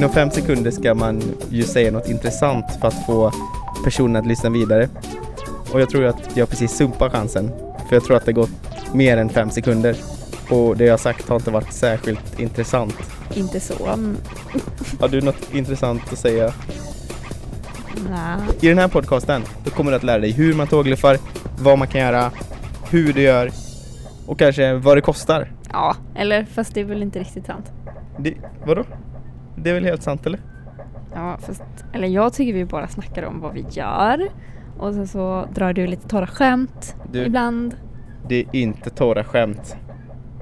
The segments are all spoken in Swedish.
inom fem sekunder ska man ju säga något intressant för att få personen att lyssna vidare. Och jag tror att jag precis sumpar chansen. För jag tror att det gått mer än fem sekunder. Och det jag sagt har inte varit särskilt intressant. Inte så. mm, Har du något intressant att säga? Nej. I den här podcasten då kommer du att lära dig hur man tågluffar, vad man kan göra, hur du gör och kanske vad det kostar. Ja, eller fast det är väl inte riktigt sant. Det, vadå? Det är väl helt sant eller? Ja, fast, eller jag tycker vi bara snackar om vad vi gör. Och sen så drar du lite torra skämt Du- ibland. Det är inte torra skämt.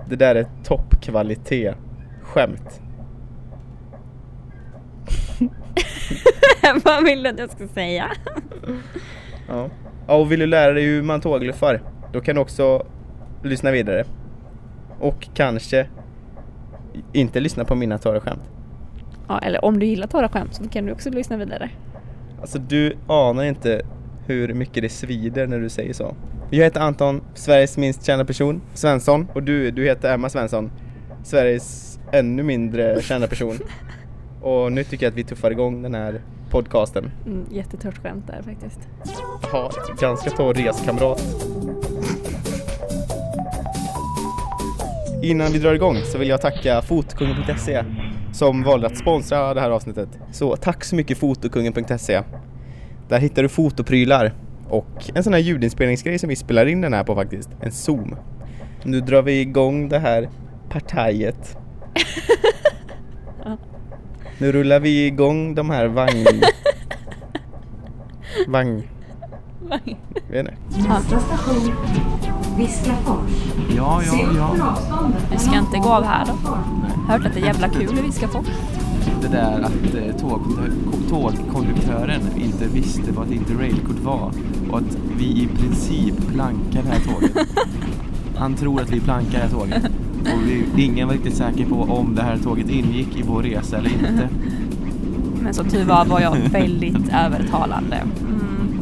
Det där är toppkvalitet skämt. vad vill du att jag ska säga? Ja. ja, och vill du lära dig hur man tågluffar, då kan du också lyssna vidare. Och kanske inte lyssna på mina torra skämt. Ja, eller om du gillar torra skämt så kan du också lyssna vidare. Alltså du anar inte hur mycket det svider när du säger så. Jag heter Anton, Sveriges minst kända person, Svensson. Och du, du heter Emma Svensson, Sveriges ännu mindre kända person. Och nu tycker jag att vi tuffar igång den här podcasten. Mm, jättetört skämt där faktiskt. Ett ganska torr reskamrat. Innan vi drar igång så vill jag tacka fotokungen.se som valde att sponsra det här avsnittet. Så tack så mycket fotokungen.se. Där hittar du fotoprylar och en sån här ljudinspelningsgrej som vi spelar in den här på faktiskt. En zoom. Nu drar vi igång det här partajet. Nu rullar vi igång de här vagn... Vagn... Vet inte. Viskafors. Ja, ja, ja. Vi ska inte gå av här då. Hört att det är jävla kul hur vi ska få. Det där att eh, tågkonduktö- tågkonduktören inte visste vad ett interrailkort var och att vi i princip plankar det här tåget. Han tror att vi plankar det här tåget. Och vi, ingen var riktigt säker på om det här tåget ingick i vår resa eller inte. Men som tur var var jag väldigt övertalande.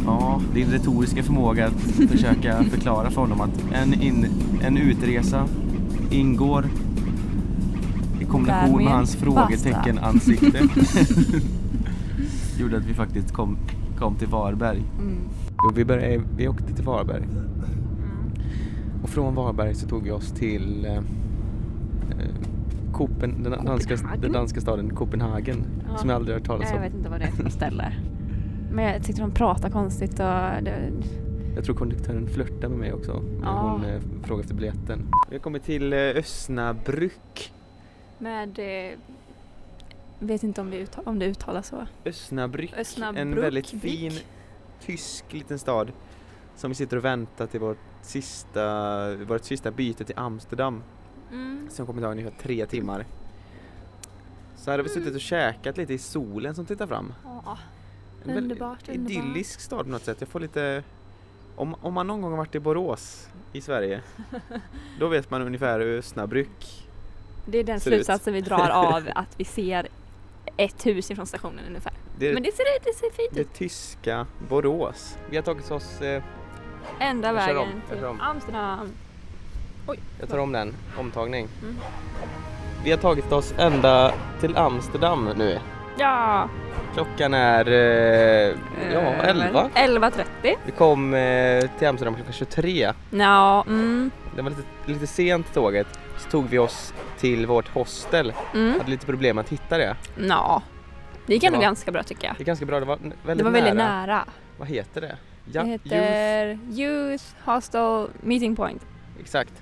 Mm. Ja, din retoriska förmåga att försöka förklara för honom att en, in, en utresa ingår i kombination med hans frågetecken-ansikte gjorde att vi faktiskt kom, kom till Varberg. Mm. Vi, började, vi åkte till Varberg. Och från Varberg så tog vi oss till eh, Kopen, den, danska, den danska staden Kopenhagen. Ja. Som jag aldrig har hört talas Jag om. vet inte vad det är för ställe. Men jag tyckte de pratade konstigt och det, Jag tror konduktören flörtade med mig också. När Ja. hon eh, frågade efter biljetten. Vi har kommit till eh, Ösnabrück. med... Eh, vet inte om, vi uttal, om det uttalas så. Ösnabrück. Ösnabrück, En väldigt fin tysk liten stad. Som vi sitter och väntar till vårt sista, vårt sista byte till Amsterdam. Mm. Som kommer ta ungefär tre timmar. Så här har vi suttit och käkat lite i solen som tittar fram. Ja. Underbart, underbart. idyllisk stad på något sätt. Jag får lite... Om, om man någon gång har varit i Borås i Sverige, då vet man ungefär hur Ösnabrück Det är den slutsatsen vi drar av att vi ser ett hus ifrån stationen ungefär. det Men det ser, det ser fint det ut. tyska Borås. Vi har tagit oss... Eh, kör vägen om, till. Amsterdam. Oj. jag tar om den, omtagning. Mm. Vi har tagit oss ända till Amsterdam nu. Ja! Klockan är... Eh, ja, Eh, 11. 11.30. Vi kom eh, till Amsterdam klockan 23. Ja, mm, Det var lite, lite sent tåget. Så tog vi oss till vårt hostel. mm. Hade lite problem att hitta det. Ja. Det gick ändå ganska bra tycker jag. Det är ganska bra, det var väldigt Det var nära. väldigt nära. Vad heter det? Ja, det Youth, heter Youth Hostel Meeting Point. exakt.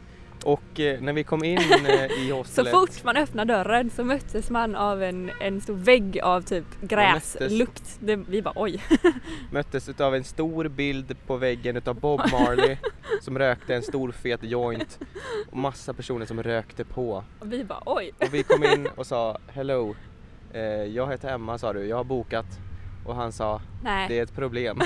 Och eh, när vi kom in eh, i Så hostelet. fort man öppnar dörren så möttes man av en, en stor vägg av typ gräslukt. Det, vi bara oj. möttes utav en stor bild på väggen utav Bob Marley som rökte en stor fet joint och massa personer som rökte på. Och vi bara oj. Och vi kom in och sa hello, eh, jag heter Emma sa du, jag har bokat. Och han sa Nej. det är ett problem.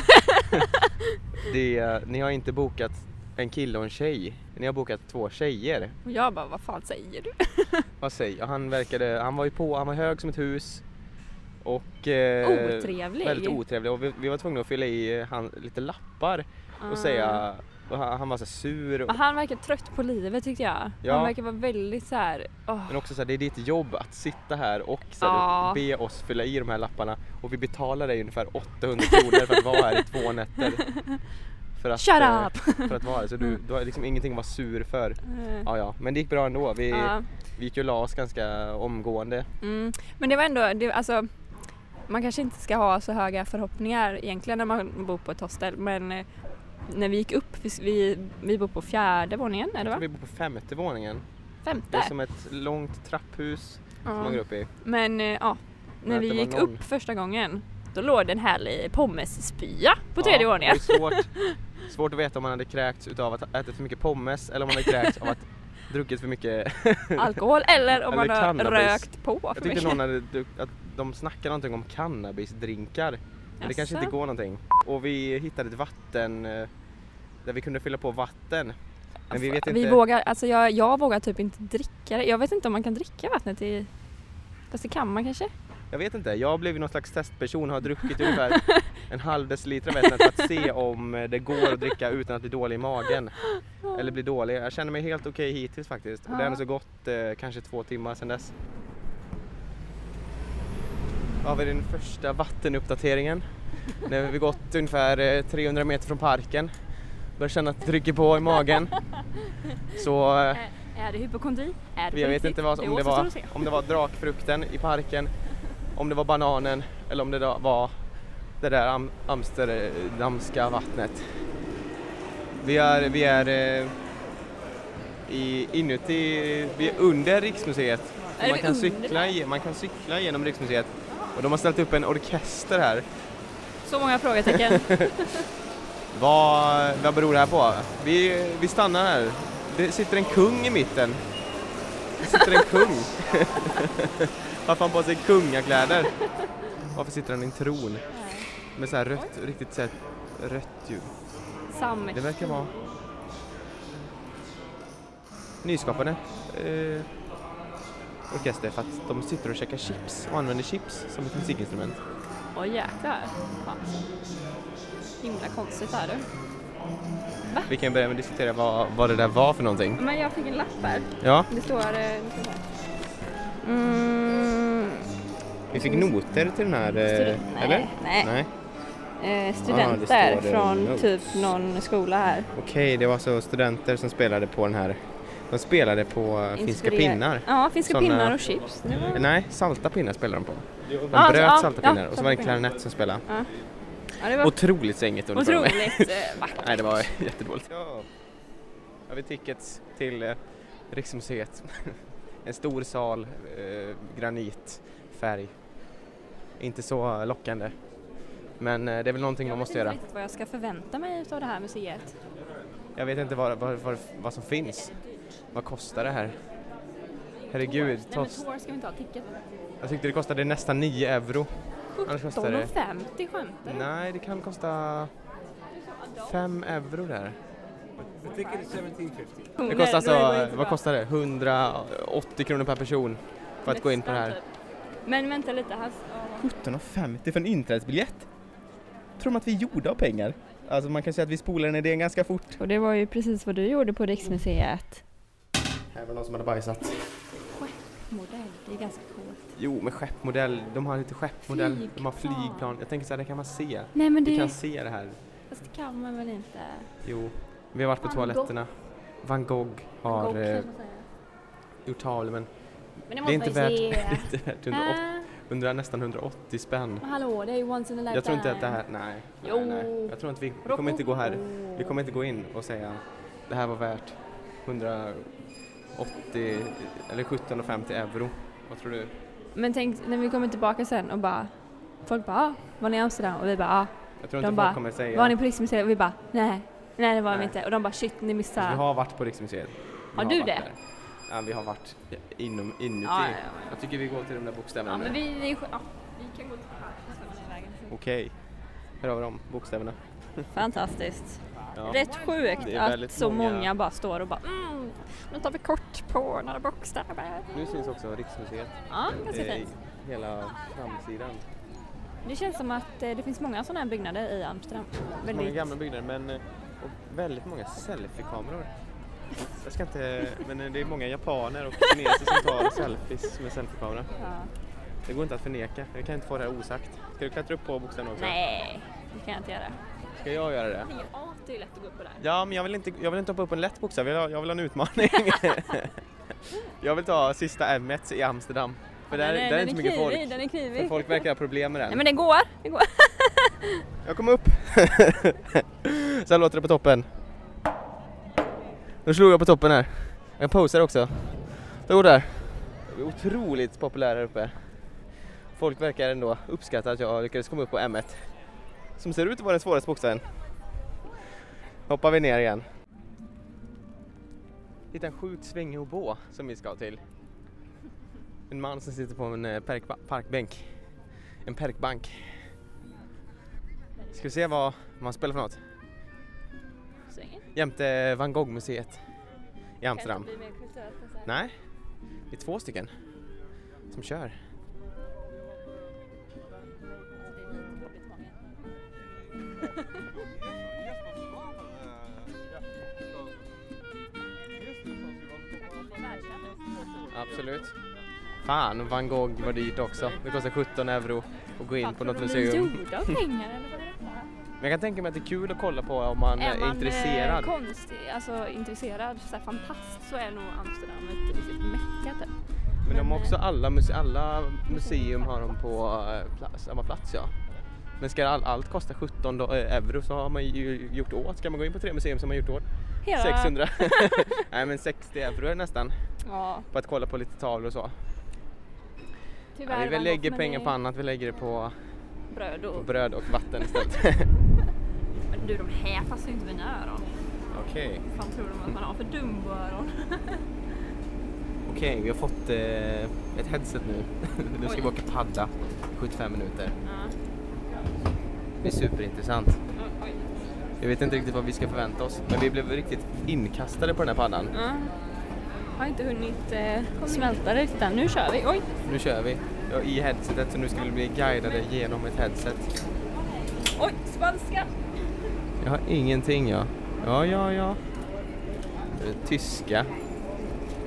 det, är- ni har inte bokat en kille och en tjej, ni har bokat två tjejer. Och jag bara vad fan säger du? Vad säger jag? Han verkade, han var ju på, han var hög som ett hus. Och eh, Otrevlig. väldigt otrevlig och vi, vi var tvungna att fylla i han, lite lappar och säga och han, han var så sur. Och, han verkar trött på livet tyckte jag. Ja. Han verkar vara väldigt så här. åh. Men också så här, det är ditt jobb att sitta här och så här, Ja. be oss fylla i de här lapparna och vi betalar dig ungefär 800 kronor för att vara här i två nätter. För att, Shut eh, up! För att vara här, så du, du har liksom ingenting att vara sur för. Eh, Ja, ja, men det gick bra ändå. Vi, ja. vi gick ju och la oss ganska omgående. Mm. Men det var ändå, det, alltså man kanske inte ska ha så höga förhoppningar egentligen när man bor på ett hostel men eh, när vi gick upp, vi, vi, bor på fjärde våningen, det tror va? vi bor på femte våningen. Det Femte? är som ett långt trapphus som man går Ja. upp i. Men eh, ja, när vi det var gick någon- upp första gången då låg det en härlig pommesspya på tredje ja, våningen. Det är svårt, svårt att veta om man hade kräkts utav att ha ätit för mycket pommes eller om man hade kräkts av att druckit för mycket. Alkohol eller om Eller man har cannabis. rökt på för Jag tyckte mycket. någon hade, att de snackade någonting om cannabisdrinkar. Men det kanske inte går någonting. Och vi hittade ett vatten eh, där vi kunde fylla på vatten. Men vi vet inte. Vi vågar, alltså jag, jag vågar typ inte dricka det. Jag vet inte om man kan dricka vattnet i... Fast det kan man kanske? Jag vet inte, jag blev ju någon slags testperson och har druckit ungefär en halv deciliter vatten för att se om det går att dricka utan att bli dålig i magen. Eller bli dålig. Jag känner mig helt okej hittills faktiskt. Och det har Ja. ändå så gått eh, kanske två timmar sedan dess. Då har vi den första vattenuppdateringen. Nu har vi gått ungefär eh, 300 meter från parken. Börjar känna att det trycker på i magen. Så eh, Är, det hypokondri? Är det jag vet inte vad, om, det var, om det var drakfrukten i parken, om det var bananen eller om det var det där am, amsterdamska vattnet. Vi är, vi är eh, i, inuti, vi är under Riksmuseet. Är man, kan under cykla, man kan cykla genom Riksmuseet och de har ställt upp en orkester här. Så många frågetecken. Vad, vad beror det här på? Vi, vi stannar här. Det sitter en kung i mitten. Det sitter en kung. Varför har han på sig kungakläder? Varför sitter han i en tron? Med så här rött, riktigt så här rött ljud. Sam. Det verkar vara nyskapande eh, orkester för att de sitter och käkar chips och använder chips som ett musikinstrument. Åh jäklar. Fan. Himla konstigt är det. Vi kan börja med att diskutera vad, vad det där var för någonting. Men jag fick en lapp här. Ja, Det står... eh, det står här. Mm, vi fick noter till den här, eh, Studen- nej, eller? nej. Nej. eh, Ah, studenter eh, från notes. typ någon skola här. Okej, det var alltså studenter som spelade på den här. De spelade på eh, finska Inspirer- pinnar. Ja, finska Såna- pinnar och chips. Var... Nej, salta pinnar spelade de på. De Ja, bröt ja, salta ja, pinnar och så var det en klarinett som spelade. Ja. Ja, det var Otroligt sängigt otroligt eh, vackert. Nej, det var jättedåligt. Ja. Har vi tickets till eh, Riksmuseet. en stor sal, eh, granitfärg. Inte så lockande. Men eh, det är väl någonting man måste jag göra. vet inte vad jag ska förvänta mig av det här museet. Jag vet inte vad, vad, vad, vad som finns. Vad kostar det här? Herregud, Nej men tour ska vi inte ha ticket. jag tyckte det kostade nästan 9 euro. Annars kostar det... 17,50 skämtar du? Nej, det kan kosta 5 euro där. The ticket is 1750. Det kostar alltså, vad kostar det? 180 kronor per person för att gå in på det här. Men vänta lite, här. 17,50 för en inträdesbiljett? Tror de att vi är gjorda av pengar? Alltså man kan säga att vi spolar den idén ganska fort. Och det var ju precis vad du gjorde på Riksmuseet. Här var någon som hade bajsat. Modell, det är ganska coolt. Jo, med skeppmodell. De har lite skeppmodell. De har Flygplan. flygplan. Jag tänker så här, det kan man se. Nej men Vi det, kan se det här. fast det kan man väl inte? Jo, vi har varit på Van Gogh. toaletterna. Van Gogh har Gogh, eh, man säga. gjort tal men Men det det är inte värt, det är inte värt 180, Äh, 100, nästan 180 spänn. men hallå, det är ju once in a lifetime. Jag tror inte att det här, nej. Jo. nej, nej. Jag tror inte vi, vi kommer inte gå här, vi kommer inte gå in och säga det här var värt 180 eller 17,50 euro. Vad tror du? Men tänk när vi kommer tillbaka sen och bara Folk bara ah, var ni i Amsterdam? Och vi bara ah. Jag tror De inte bara, folk kommer säga. Var ni på Riksmuseet? Och vi bara nej, nej det var vi Nej. inte. Och de bara shit ni Vi missade. har varit på Riksmuseet. Vi Har du varit det? där. Ja, vi har varit inom, inuti. Ja, ja, ja. Jag tycker vi går till de där bokstäverna. Ja nu. men vi, vi, ja, vi kan gå till här. Okej. Här har vi de bokstäverna. Fantastiskt. Ja. Rätt sjukt Det är att väldigt så många- många... bara står och bara mm, nu tar vi kort på några bokstäver. Nu syns också Riksmuseet. Ja, ganska fint. hela framsidan. Det känns som att eh, det finns många sådana här byggnader i Amsterdam. Många Väldigt, gamla byggnader men eh, Och väldigt många selfiekameror. Jag ska inte, men det är många japaner och kineser som tar selfies med selfiekamera. Ja. Det går inte att förneka. Jag kan inte få det här osagt. Ska du klättra upp på bokstäverna också? Nej, det kan jag inte göra. Ska jag göra det? Det är lätt att gå upp på där. Ja, men jag vill inte, jag vill inte hoppa upp på en lätt bokstav. Jag vill ha, jag vill ha en utmaning. jag vill ta sista m i Amsterdam. För där, den där är den inte så mycket folk. Den är knivig. För folk verkar ha problem med den. Nej men det går, det går. Jag kom upp. Så här låter det på toppen. Nu slog jag på toppen här. Jag posar också. Det går där. Jag är otroligt populär här uppe. Folk verkar ändå uppskatta att jag lyckades komma upp på M1. Som ser ut att vara den svåraste bokstaven. Hoppar vi ner igen. Hitta en sjukt svängig obå som vi ska till. En man som sitter på en eh, park- parkbänk. En parkbank. Ska vi se vad man spelar för något? Jämte Van Gogh-museet i Amsterdam. Kan inte bli mer kulturellt än så här. Nej, det är två stycken som kör. Absolut. Fan, Van Gogh var dyrt också. Det kostar 17 euro att gå in på något museum. gjorda pengar eller vad är? Men jag kan tänka mig att det är kul att kolla på om man är, man intresserad. eh, konstig, alltså intresserad, så här, fantast så är nog Amsterdam ett riktigt mecka typ. Men de har men, också alla, muse alla museum har de på eh, pla samma plats ja. Men ska all, allt kosta 17 do- eh, euro så har man ju gjort åt. Ska man gå in på tre museum som man gjort åt? Hela, 600. Nej men 60 euro är nästan. Ja, På att kolla på lite tavlor och så. Tyvärr. Ja, vi lägger pengar det på annat. Vi lägger det på, Bröd på och... bröd och vatten istället. Men du, de här passar ju inte mina öron. Okej. Vad fan tror de att man har för dumbo-öron? Okej, vi har fått eh, ett headset nu. nu ska vi åka padda 75 minuter. Ja. Det är superintressant. Oj. Jag vet inte riktigt vad vi ska förvänta oss, men vi blev riktigt inkastade på den här paddan. Ja. Har inte hunnit eh, smälta det än. Nu kör vi. Oj! Nu kör vi ja, i headsetet, så nu ska vi bli guidade genom ett headset. Oj! Spanska! Jag har ingenting ja. Ja, ja, ja. Tyska.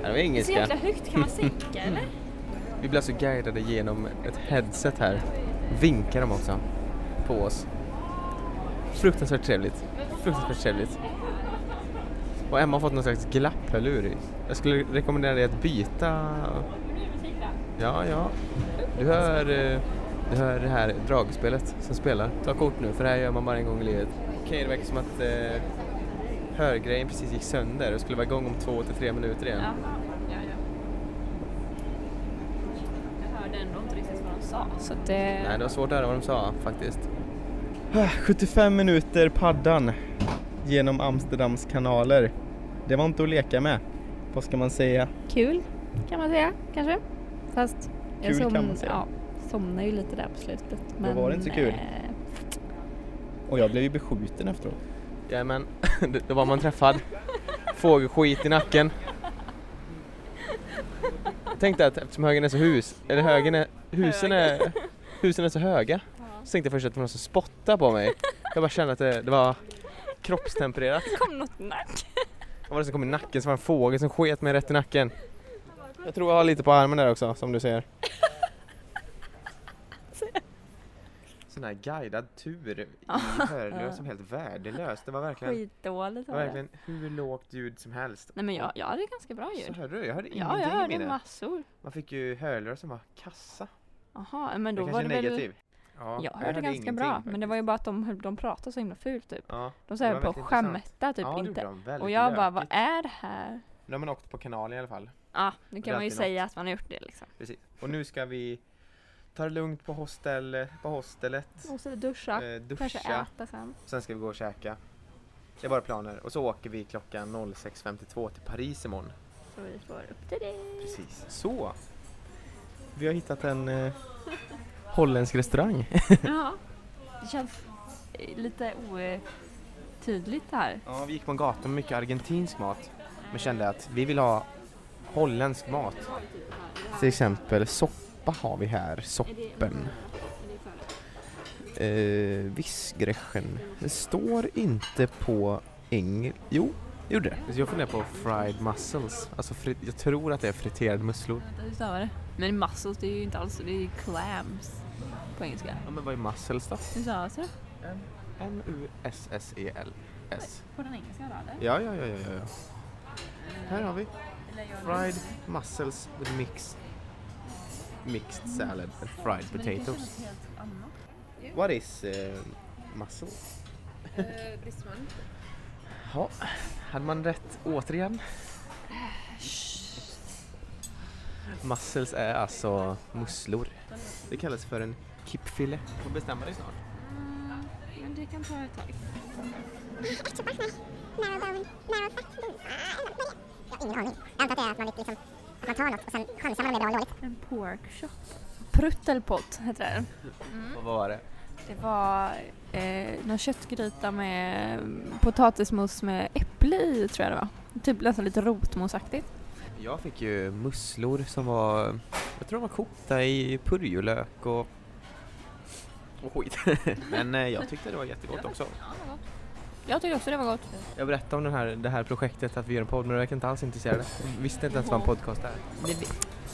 Det var Så engelska. jäkla högt, kan man sänka eller? Vi blir alltså guidade genom ett headset här. Vinkar de också på oss. Fruktansvärt trevligt. Fruktansvärt trevligt. Och Emma har fått någon slags glapphörlur. Jag skulle rekommendera dig att byta. Ja, ja. Du hör, eh, du hör det här dragspelet som spelar. Ta kort nu för det här gör man bara en gång i livet. Okej, det verkar som att eh, hörgrejen precis gick sönder och skulle vara igång om två till tre minuter igen. Ja. ja, ja. Jag hörde ändå inte riktigt vad de sa. Så det... Nej, det var svårt att höra vad de sa faktiskt. 75 minuter paddan genom Amsterdams kanaler. Det var inte att leka med. Vad ska man säga? Kul kan man säga kanske. Fast jag Kul kan man säga. Ja, somnade ju lite där på slutet. Men, var det inte så kul? eh, Och jag blev ju beskjuten efteråt. Jajamän, då var man träffad. Fågelskit i nacken. Tänk dig att eftersom högen är så hus, eller högen är, husen är, husen är så höga. Så tänkte jag först att det var någon som spottade på mig. Jag bara kände att det, det var kroppstempererat. Det kom något nack. Vad var det som kom i nacken? Så var det en fågel som sket mig rätt i nacken. Jag tror jag har lite på armen där också, som du ser. Sån här guidad tur i Hörlös som helt värdelös. Det var verkligen, Skitdåligt det var var det. verkligen hur lågt ljud som helst. Nej men jag, jag hade ganska bra Så ljud. hörde du? Jag hörde Ja, ingenting jag i hörde massor. Man fick ju hörlurar som var kassa. Jaha, men Det då var kanske det väl... negativ. Ja, Jag hörde ganska bra, men det faktiskt. var ju bara att de, de pratade så himla fult typ. Ja, De sa på att skämta typ inte. Och jag bara, vad är det här? Nu har man åkt på kanalen i alla fall. Ja, nu kan man ju säga att man har gjort det liksom. Precis. Och nu ska vi ta det lugnt på, hostel, på hostelet. Och så duscha, Eh, kanske duscha. äta sen. Sen ska vi gå och käka. Det är bara planer. Och så åker vi klockan 06.52 till Paris imorgon. Så vi får upp till det. Precis. Så. Vi har hittat en eh, holländsk restaurang. Ja, det känns lite otydligt det här. Ja, vi gick på en gata med mycket argentinsk mat. Men kände att vi vill ha holländsk mat. Till exempel soppa har vi här. Soppen. Eh, Visgrechen. Det står inte på Engel... Jo, gjorde det. Så jag funderar på fried mussels. Alltså jag tror att det är friterade musslor. Vänta, hur stavar det? Men mussels det är ju inte alls det är ju clams på engelska. Ja men vad är mussels då? Hur stavas det? M-U-S-S-E-L-S. På den engelska då eller? Ja, ja, ja, ja, ja. Här har vi fried mussels with mixed mixed salad and fried potatoes. What is uh, mussel? Bristmun. Ja, hade man rätt återigen? Mussels är alltså musslor. Det kallas för en kippfille. Du får bestämma dig snart. Men det kan ta ett tag. ingen aning. Jag antar att det är att man liksom, att man tar något och sen chansar man om det är bra eller dåligt. En pork chop. Pruttelpott heter det. Och vad var det? Det var eh, någon köttgryta med potatismos med äpple i tror jag det var. Typ nästan lite rotmosaktigt. Jag fick ju musslor som var, jag tror de var kokta i purjolök och, och skit. Men eh, jag tyckte det var jättegott också. Jag tyckte också det var gott. Jag berättade om den här, det här projektet att vi gör en podd men du verkar inte alls intresserade. Jag visste inte ens vad en podcast är.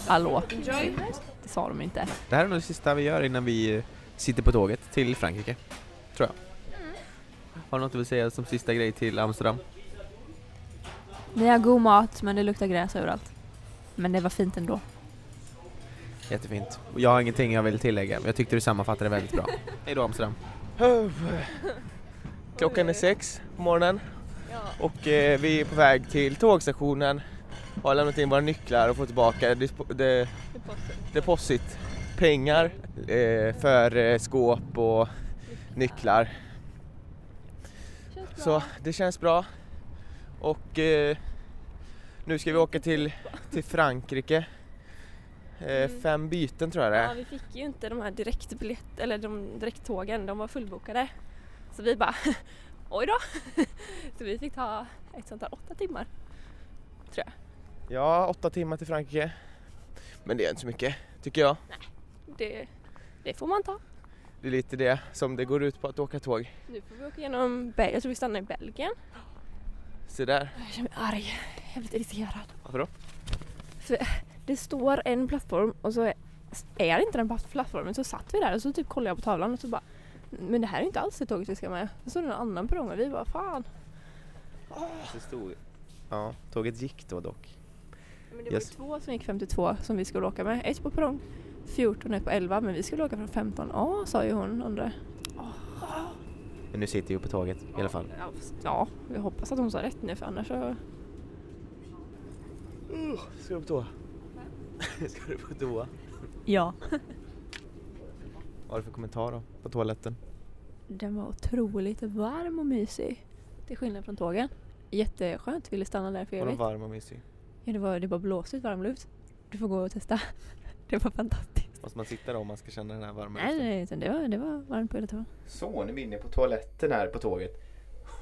Hallå? Det sa de inte. Det här är nog det sista vi gör innan vi eh, sitter på tåget till Frankrike. Tror jag. Har du något du vill säga som sista grej till Amsterdam? Ni har god mat men det luktar gräs överallt. Men det var fint ändå. Jättefint. Jag har ingenting jag vill tillägga men jag tyckte du sammanfattade det väldigt bra. Hej då Amsterdam. Klockan är sex på morgonen och eh, vi är på väg till tågstationen. Har lämnat in våra nycklar och fått tillbaka dispo- de, deposit pengar eh, för eh, skåp och nycklar. Så det känns bra. Och eh, nu ska vi åka till, till Frankrike. Eh, fem byten tror jag det Ja, är. vi fick ju inte de här direktbiljett, eller de direkttågen, de var fullbokade. Så vi bara, oj då! Så vi fick ta ett sånt här åtta timmar. Ja, åtta timmar till Frankrike. Men det är inte så mycket, tycker jag. Det, det får man ta. Det är lite det som det går ut på att åka tåg. Nu får vi åka igenom Belgien, jag tror vi stannar i Belgien. Se där. Jag känner mig arg, jävligt irriterad. Varför då? Det står en plattform och så är är det inte den platt- plattformen så satt vi där och så typ kollade jag på tavlan och så bara Men det här är inte alls det tåget vi ska med. Så står det en annan perrong och vi bara fan. Det stod... Ja, tåget gick då dock. Men det Yes. var ju två som gick 52 som vi skulle åka med. Ett på perrong 14 och ett på 11 men vi skulle åka från 15. Ja sa ju hon andra. Men nu sitter ju på tåget i alla fall. Ja, jag hoppas att hon sa rätt nu för annars så... Ska du på toa? Ska du på toa? Ja. Vad har du för kommentar då? På toaletten? Den var otroligt varm och mysig. Till skillnad från tågen. Jätteskönt, ville stanna där för Var de evigt. varm och mysig? Ja, det var, det var blåsigt varm luft. Du får gå och testa. Det var fantastiskt. Måste man sitta då om man ska känna den här varma Nej, luften? nej, utan det var, det var varmt på hela tåget. Så, nu är vi inne på toaletten här på tåget.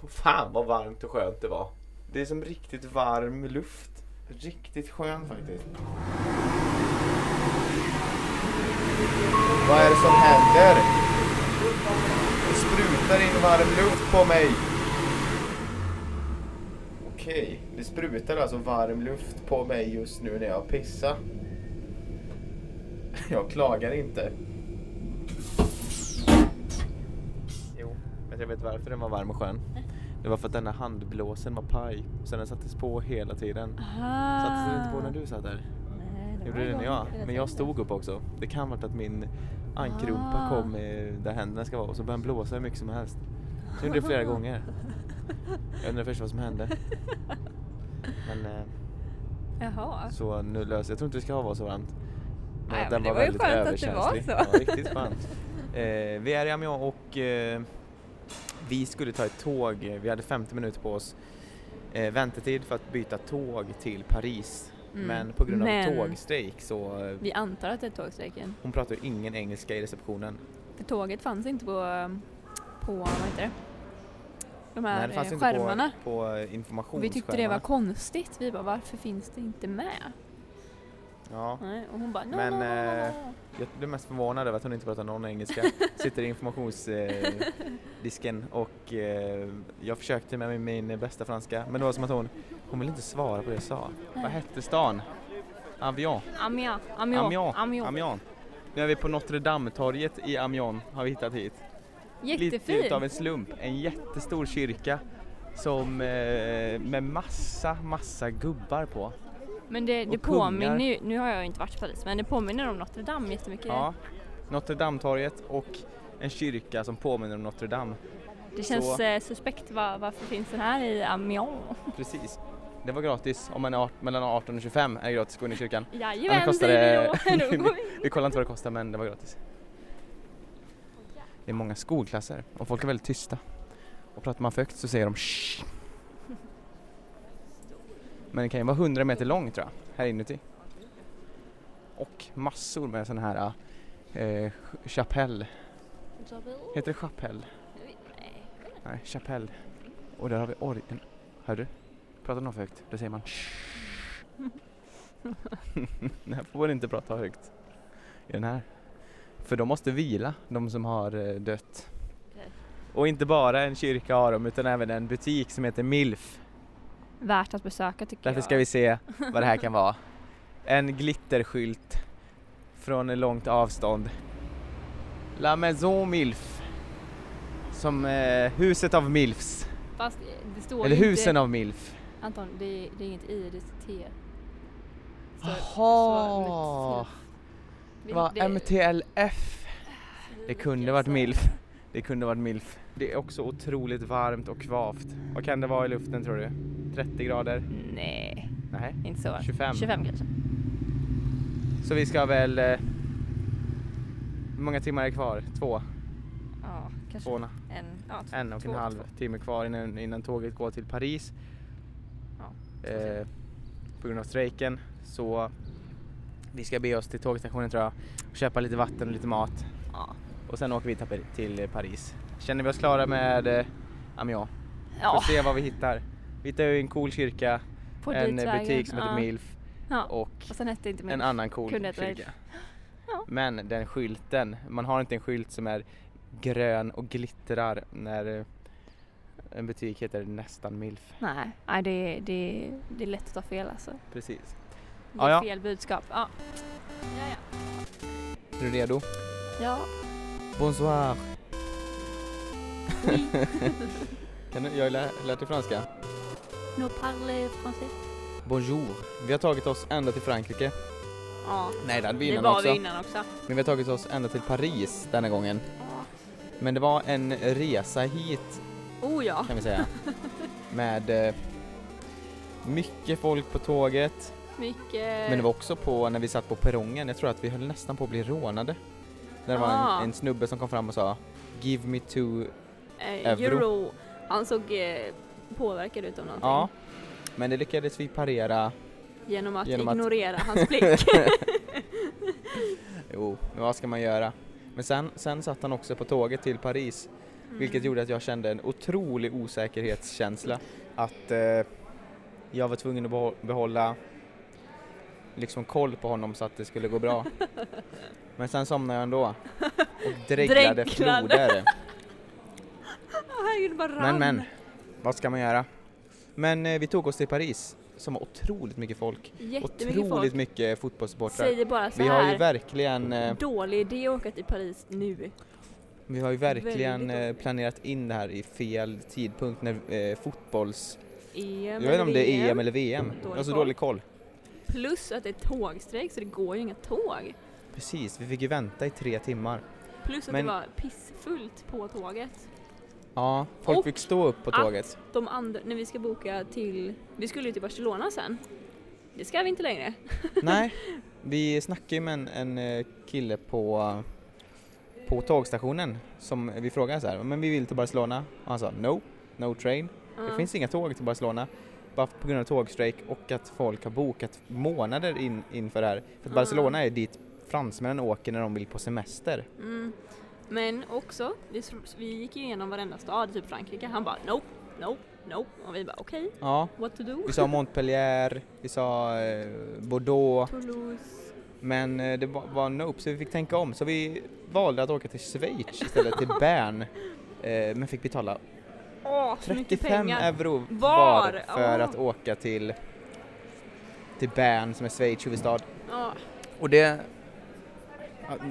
Fan vad varmt och skönt det var. Det är som riktigt varm luft. Riktigt skön faktiskt. Vad är det som händer? Det sprutar in varm luft på mig. Okej, det sprutar alltså varm luft på mig just nu när jag pissar. Jag klagar inte. Jo, men jag vet varför den var varm och skön. Det var för att denna handblåsen var paj. Så den sattes på hela tiden. Sattes den inte på när du satt där? Nej, det Gjorde var den igång ja. hela Men jag stod upp också. Det kan varit att min ankrumpa Ah. kom där händerna ska vara och så började den blåsa hur mycket som helst. Så jag gjorde det flera gånger. Jag undrar först vad som hände. Men eh, Jaha. så nu löser jag tror inte det ska vara så varmt. Nej, att men det var ju skönt att det var så. Ja, riktigt skönt. Eh, vi är i Amiens och eh, vi skulle ta ett tåg. Vi hade 50 minuter på oss. Eh, väntetid för att byta tåg till Paris. Mm. Men på grund av Men- tågstrejk så eh, Vi antar att det är tågstrejken. hon pratar ingen engelska i receptionen. För tåget fanns inte på, på vad heter det? De här Nej, det fanns eh, inte skärmarna. på, på eh, vi tyckte det var konstigt. Vi bara, varför finns det inte med? Ja, Nej, och hon bara, no, Men, no, no, no, eh, no. Jag blev mest förvånad över att hon inte pratar någon engelska. Sitter i informationsdisken och eh, jag försökte med min, min bästa franska men det var som att hon, hon ville inte svara på det jag sa. Vad hette stan? Avion. Amiens. Amiens. Amiens. Nu är vi på Notre Dame-torget i Amiens har vi hittat hit. Lite Jättefin. utav en slump. En jättestor kyrka som eh, med massa, massa gubbar på. Men det, det påminner ju, nu har jag inte varit i Paris, men det påminner om Notre Dame jättemycket. Ja. Notre Dame-torget och en kyrka som påminner om Notre Dame. Det känns Så- eh, suspekt, var, varför finns den här i Amiens? Precis. Det var gratis om man är mellan 18 och 25 är det gratis att gå in i kyrkan. Jajamän, kostar säger det- vi då. Vi. Vi kollade inte vad det kostade men det var gratis. Det är många skolklasser och folk är väldigt tysta. Och pratar man för högt så säger de Shh. Men det kan ju vara 100 meter lång tror jag, här inuti. Och massor med sån här eh, chapell. Heter det chapell? Nej, chapell. Och där har vi orgeln. Hör du? Pratar någon för högt, då säger man. Nej, får inte prata högt i den här. För de måste vila, de som har eh, dött. Och inte bara en kyrka har de, utan även en butik som heter Milf. Värt att besöka tycker Därför jag. ska vi se vad det här kan vara. En glitterskylt från långt avstånd. La Maison Milf. Som eh, huset av Milfs. Fast det står Eller husen inte... av Milf. Anton, det är, det är inget i, det är T. Jaha! Det var MTLF. Det kunde varit MILF. Det kunde varit MILF. Det är också otroligt varmt och kvavt. Vad kan det vara i luften tror du? 30 grader? Nej, Nej. inte så. 25. 25 kanske. Så vi ska väl... Eh, hur många timmar är kvar? Två? Ja, kanske Två, en, ja, t- en och två, en halv två. timme kvar innan, innan tåget går till Paris. Ja, Eh, på grund av strejken. Så vi ska be oss till tågstationen tror jag. Och köpa lite vatten och lite mat. Ja. Och sen åker vi till, Paris. Känner vi oss klara med eh, Amiens? Ja, Får se vad vi hittar. Vi hittar ju en cool kyrka, på en eh, ditvägen. butik som heter ja. Milf Ja. och Och sen hette inte min en annan cool Kunde heta kyrka. Ja. Men den skylten, man har inte en skylt som är grön och glittrar när eh, en butik heter nästan Milf. Nej, nej det, det, det är lätt att ta fel alltså. Precis. Ge Ja, ja. fel budskap. Ja. Ja, ja. Är du redo? ja. Bonsoir. Kan du, jag har lä- lärt dig franska. No parle français. Bonjour. Vi har tagit oss ända till Frankrike. Ja, Nej, det hade vi det innan var också. vi innan också. Men vi har tagit oss ända till Paris denna gången. Ja. Men det var en resa hit Oh ja. kan vi säga. Med eh, mycket folk på tåget. Mycket. Men det var också på när vi satt på perrongen. Jag tror att vi höll nästan på att bli rånade. Där det var Ah. en, en snubbe som kom fram och sa Give me two eh, euro. euro. Han såg eh, påverkad ut av någonting. Ja. Men det lyckades vi parera. Genom att Genom att- ignorera hans blick. Jo, men vad ska man göra? Men sen, sen satt han också på tåget till Paris. Vilket gjorde att jag kände en otrolig osäkerhetskänsla. Att eh, jag var tvungen att behålla liksom koll på honom så att det skulle gå bra. Men sen somnade jag ändå. Och Dreglade. floder. Herregud, bara rann. Men men, vad ska man göra? Men eh, vi tog oss till Paris som var otroligt mycket folk. Jättemycket otroligt folk. mycket fotbollssupportrar. Säger bara så Vi har ju här. verkligen eh, Dålig idé att åka till Paris nu. Vi har ju verkligen eh, planerat in det här i fel tidpunkt när eh, fotbolls... EM Jag vet inte om det är EM eller VM. Dålig Jag har så dålig koll. Plus att det är tågstrejk så det går ju inga tåg. Precis, vi fick ju vänta i tre timmar. Plus att Men- det var pissfullt på tåget. Ja, folk Och fick stå upp på att- tåget. De andra, när vi ska boka till, vi skulle ju till Barcelona sen. Det ska vi inte längre. Nej, vi snackade ju med en, en eh, kille på, på tågstationen som vi frågade så här, men vi vill till Barcelona. Och han sa no, no train. Det Ja. finns inga tåg till Barcelona. Bara på grund av tågstrejk och att folk har bokat månader in, inför det här. För att Ja. Barcelona är dit fransmännen åker när de vill på semester. Mm. Men också, vi, vi gick ju igenom varenda stad i typ Frankrike. Han bara nope, nope, nope. Och vi bara okej, Ja, what to do? vi sa Montpellier, vi sa eh, Bordeaux, Toulouse, Men eh, det var, var nope, så vi fick tänka om. Så vi valde att åka till Schweiz istället, till Bern. Eh, men fick betala mycket 35 pengar. euro Var? för Åh. att åka till, till Bern som är Schweiz huvudstad. Ja, Och det,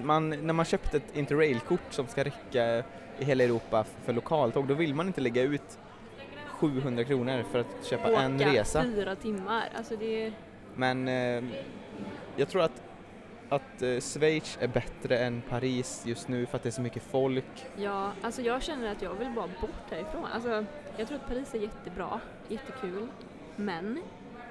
man, när man köpt ett interrailkort som ska räcka i hela Europa för lokaltåg, då vill man inte lägga ut 700 kronor för att köpa en åka resa. fyra timmar. Alltså det är... Men eh, jag tror att, att eh, Schweiz är bättre än Paris just nu för att det är så mycket folk. Ja, alltså jag känner att jag vill bara bort härifrån. Alltså, jag tror att Paris är jättebra, jättekul. Men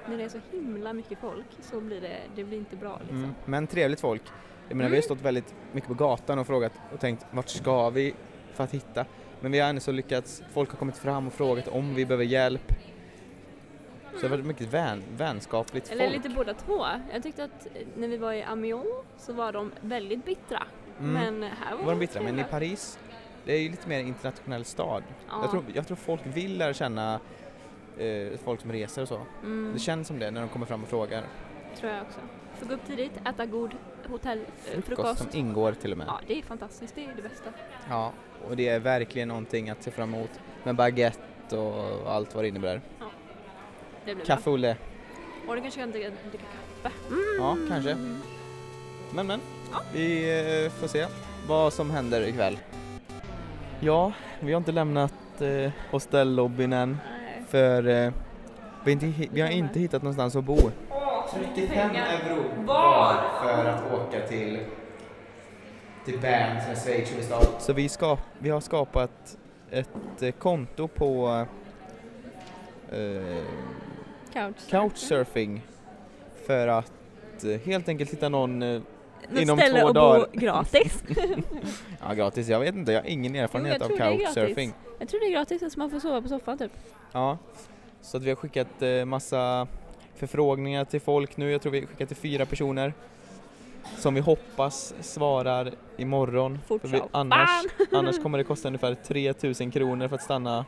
när det är så himla mycket folk så blir det, det blir inte bra liksom. Mm. Men trevligt folk. Jag menar, Mm. vi har stått väldigt mycket på gatan och frågat och tänkt vart ska vi för att hitta? Men vi har ändå så lyckats, folk har kommit fram och frågat om vi behöver hjälp. Så det har varit mycket vän, vänskapligt Eller folk. lite båda två. Jag tyckte att eh, när vi var i Amiens så var de väldigt bittra. Mm. Men här var, var de bittra, men i. Paris, det är ju lite mer internationell stad. Ja. Jag, tror, jag tror folk vill lära känna eh, folk som reser och så. Mm, Det känns som det när de kommer fram och frågar. tror jag också. Får gå upp tidigt, äta god hotellfrukost. Frukost som ingår till och med. Ja, det är fantastiskt. Det är det bästa. Ja, och det är verkligen någonting att se fram emot med baguette och allt vad det innebär. Det blir Kaffe Olle. Och du kanske kan dricka, dricka kaffe. Ja, kanske. Men men, vi eh, får se vad som händer ikväll. Ja, vi har inte lämnat eh, hostellobbyn än Nej. för eh, vi, har inte, vi har inte hittat någonstans att bo. 35 euro var för att åka till till Bern som är Schweiz huvudstad. Så vi, ska, vi har skapat ett eh, konto på eh, Couch. Couchsurfing för att eh, helt enkelt hitta någon eh, inom ställe två att dagar. bo gratis. Ja, gratis. Jag vet inte, jag har ingen erfarenhet jag av couchsurfing. jag tror det är gratis så man får sova på soffan typ. Ja, så att vi har skickat eh, massa förfrågningar till folk nu. Jag tror vi har skickat till fyra personer som vi hoppas svarar imorgon. Fort För vi, annars, annars kommer det kosta ungefär 3000 kronor för att stanna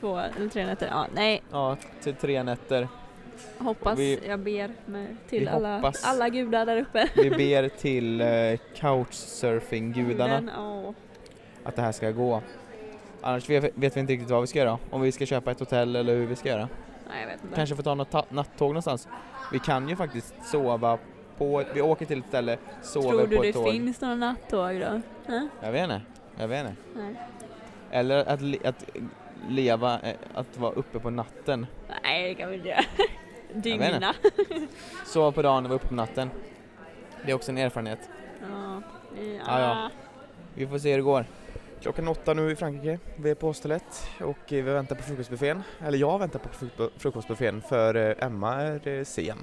två eller tre nätter. Ja, nej, ja, till tre nätter. hoppas. Vi- jag ber med, till alla, hoppas. alla gudar där uppe. Vi ber till eh, couchsurfing-gudarna att det här ska gå. Annars vet, vet vi inte riktigt vad vi ska göra. Om vi ska köpa ett hotell eller hur vi ska göra. Nej, jag vet inte. Kanske få ta något nattåg någonstans. Vi kan ju faktiskt sova på, vi åker till ett ställe, sover Tror på du ett det tåg. finns några nattåg då? Hä? Jag vet inte, jag vet inte. Nej. Eller att, att leva, eh, att vara uppe på natten. Nej, det kan vi inte göra. Dygna. Sova på dagen och vara uppe på natten. Det är också en erfarenhet. Ja, Ja, ja. Vi får se hur det går. Klockan åtta nu i Frankrike. Vi är på hostellet och vi väntar på frukostbuffén. Eller jag väntar på fruk- frukostbuffén för eh, Emma är eh, sen.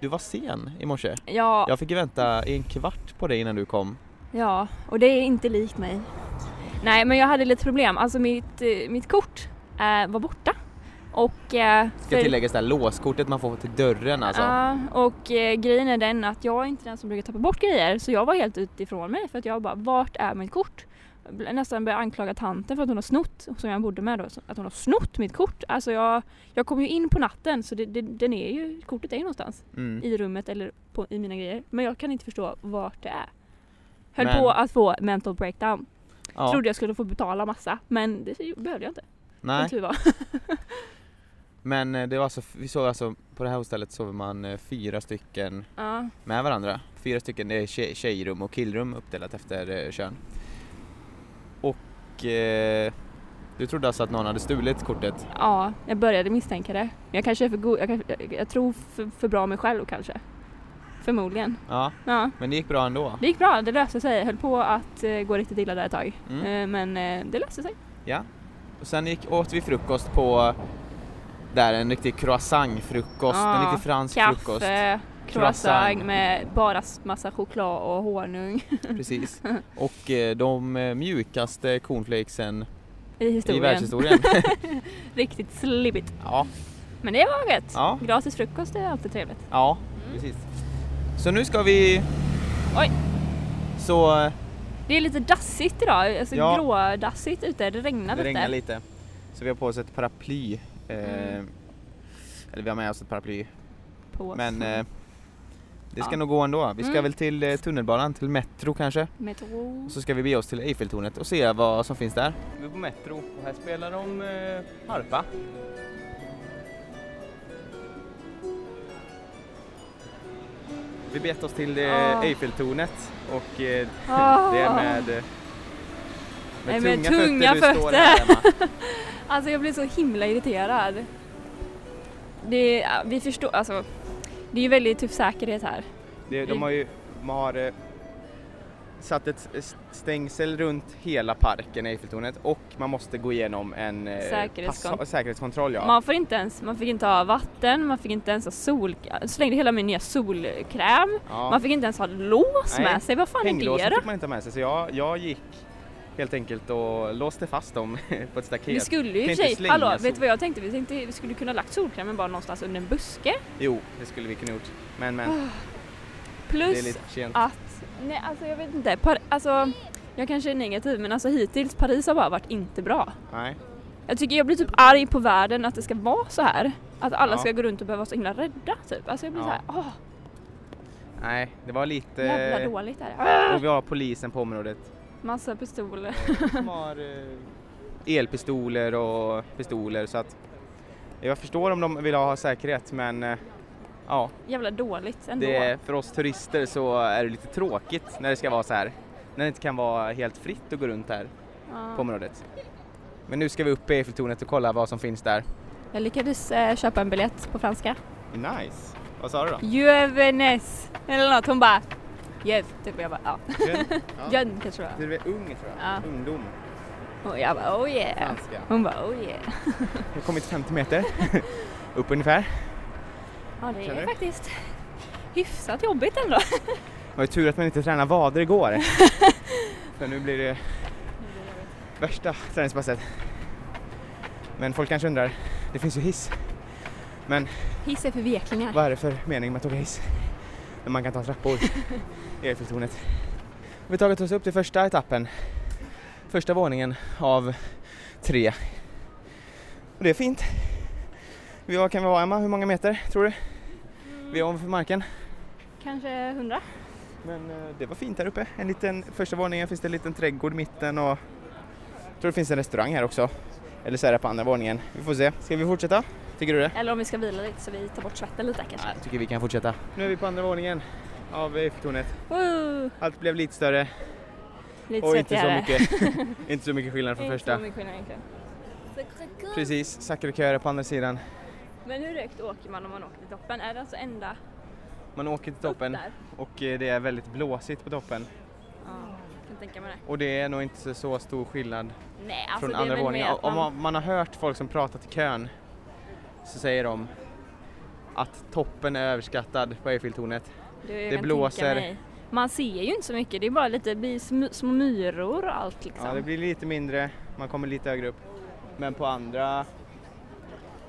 Du var sen i morse. ja, Jag fick vänta i en kvart på dig innan du kom. ja, och det är inte likt mig. Nej, men jag hade lite problem. Alltså mitt, eh, mitt kort eh, var borta. Och, eh, Ska för- tilläggas det här låskortet man får till dörren alltså. Ja, och eh, grejen är den att jag är inte den som brukar tappa bort grejer så jag var helt utifrån mig för att jag bara, vart är mitt kort? Nästan började anklaga tanten för att hon har snott, som jag bodde med då, att hon har snott mitt kort. Alltså jag, jag kom ju in på natten så det, det, den är ju, kortet är ju någonstans Mm. i rummet eller på, i mina grejer. Men jag kan inte förstå vart det är. Höll Men- på att få mental breakdown. Ja. Trodde jag skulle få betala massa men det behövde jag inte. Nej, Som tur var. men eh, det var alltså, vi sov alltså, på det här hostellet sover man eh, fyra stycken ja. med varandra. Fyra stycken, det är tjej, tjejrum och killrum uppdelat efter eh, kön. Och eh, du trodde alltså att någon hade stulit kortet? Ja, jag började misstänka det. Jag kanske är för god, jag, jag, jag tror för, för bra mig själv kanske. Förmodligen. Ja, Ja, men det gick bra ändå. det gick bra, det löste sig. Jag höll på att eh, gå riktigt illa där ett tag. Mm. Eh, men eh, det löste sig. Ja. Och sen gick, åt vi frukost på där en riktig croissantfrukost, en Ja, riktig fransk frukost. Kaffe, Croissant. Croissant med bara massa choklad och honung Precis. Och eh, de eh, mjukaste cornflakesen i i historien. världshistorien. Riktigt slibbigt. ja, Men det var gött. Ja. Gratis frukost är alltid trevligt. ja, precis. Så nu ska vi... Oj. Så eh, Det är lite dassigt idag, alltså Ja. grådassigt ute. Det regnar det lite. regnar lite. Så vi har på oss ett paraply. Eh, Mm. Eller vi har med oss ett paraply. På Men eh, Det ska Ja. nog gå ändå. Vi ska Mm. väl till eh, tunnelbanan, till Metro kanske. Metro. Och så ska vi bege oss till Eiffeltornet och se vad som finns där. Vi är på Metro och här spelar de eh, harpa. Vi begett oss till eh, Ah. Eiffeltornet och eh, Ah. det är med, eh, Nej, med tunga du står fötter. här. Alltså jag blir så himla irriterad. Det, vi förstår, alltså det är ju väldigt tuff säkerhet här. Det, de har ju de har, eh, satt ett stängsel runt hela parken Eiffeltornet och man måste gå igenom en eh, Säkerhetskon- säkerhetskontroll. Ja. Man får inte ens, man fick inte ha vatten, man fick inte ens ha sol, slängde hela min nya solkräm. Ja. Man fick inte ens ha lås Nej, med sig, vad fan är det Hänglåsen då? fick man inte ha med sig så jag, jag gick helt enkelt och låste fast dem på ett staket. Vi skulle ju i sig, hallå, sol. vet du vad jag tänkte? Vi tänkte vi skulle kunna lagt solkrämen bara någonstans under en buske. Jo, det skulle vi kunna gjort. Men men, det är Plus att, nej alltså jag vet inte, par, alltså jag kanske är negativ men alltså hittills Paris har bara varit inte bra. Nej. Jag tycker jag blir typ arg på världen att det ska vara så här. Att alla Ja. ska gå runt och behöva vara så himla rädda typ. Alltså jag blir Ja. så här, åh, Nej, det var lite... jävla dåligt är Och vi har polisen på området Massa pistoler. som har eh, elpistoler och pistoler så att jag förstår om de vill ha säkerhet men eh, ja, Jävla dåligt ändå. det, för oss turister så är det lite tråkigt när det ska vara så här. När det inte kan vara helt fritt att gå runt här Ja. på området. Men nu ska vi upp i Eiffeltornet och kolla vad som finns där. Jag lyckades eh, köpa en biljett på franska. Nice! Vad sa du då? Juvenes eller något. Hon bara Jöv, typ jag bara ja. Ja. Jön kanske det var. Du är ung tror jag. Ja. Ungdom. Och jag bara oh yeah. Franska. Hon bara oh yeah. Jag har kommit 50 meter upp ungefär. Ja det är faktiskt hyfsat jobbigt ändå. Det var ju tur att man inte tränade vader igår. För nu blir det värsta träningspasset. Men folk kanske undrar, det finns ju hiss. Men Hiss är för veklingar. vad är det för mening med att åka hiss? När man kan ta trappor Eiffeltornet. Vi har tagit oss upp till första etappen. Första våningen av tre. Och det är fint. Vi var, kan vi vara Emma, hur många meter tror du? Vi är ovanför marken. Kanske hundra? Men eh, det var fint här uppe. En liten, första våningen finns det en liten trädgård i mitten och jag tror det finns en restaurang här också. Eller så är det på andra våningen. Vi får se. Ska vi fortsätta? Tycker du det? Eller om vi ska vila lite så vi tar bort svetten lite kanske. Jag tycker vi kan fortsätta. Nu är vi på andra våningen av Eiffeltornet. Woo! Allt blev lite större Lite och inte så, mycket, inte så mycket skillnad från Inte första. så mycket skillnad egentligen. Precis, Sacré-Cœur på andra sidan. Men hur högt åker man om man åker till toppen? Är det alltså ända Man åker till toppen och eh, det är väldigt blåsigt på toppen. Ja, kan tänka mig det. Och det är nog inte så stor skillnad Nej, alltså från andra våningen. Om man... man, man har hört folk som pratat i kön så säger de att toppen är överskattad på Eiffeltornet. Det, blåser. Man ser ju inte så mycket, det är bara lite små myror och allt liksom. Ja, det blir lite mindre, man kommer lite högre upp. Men på andra,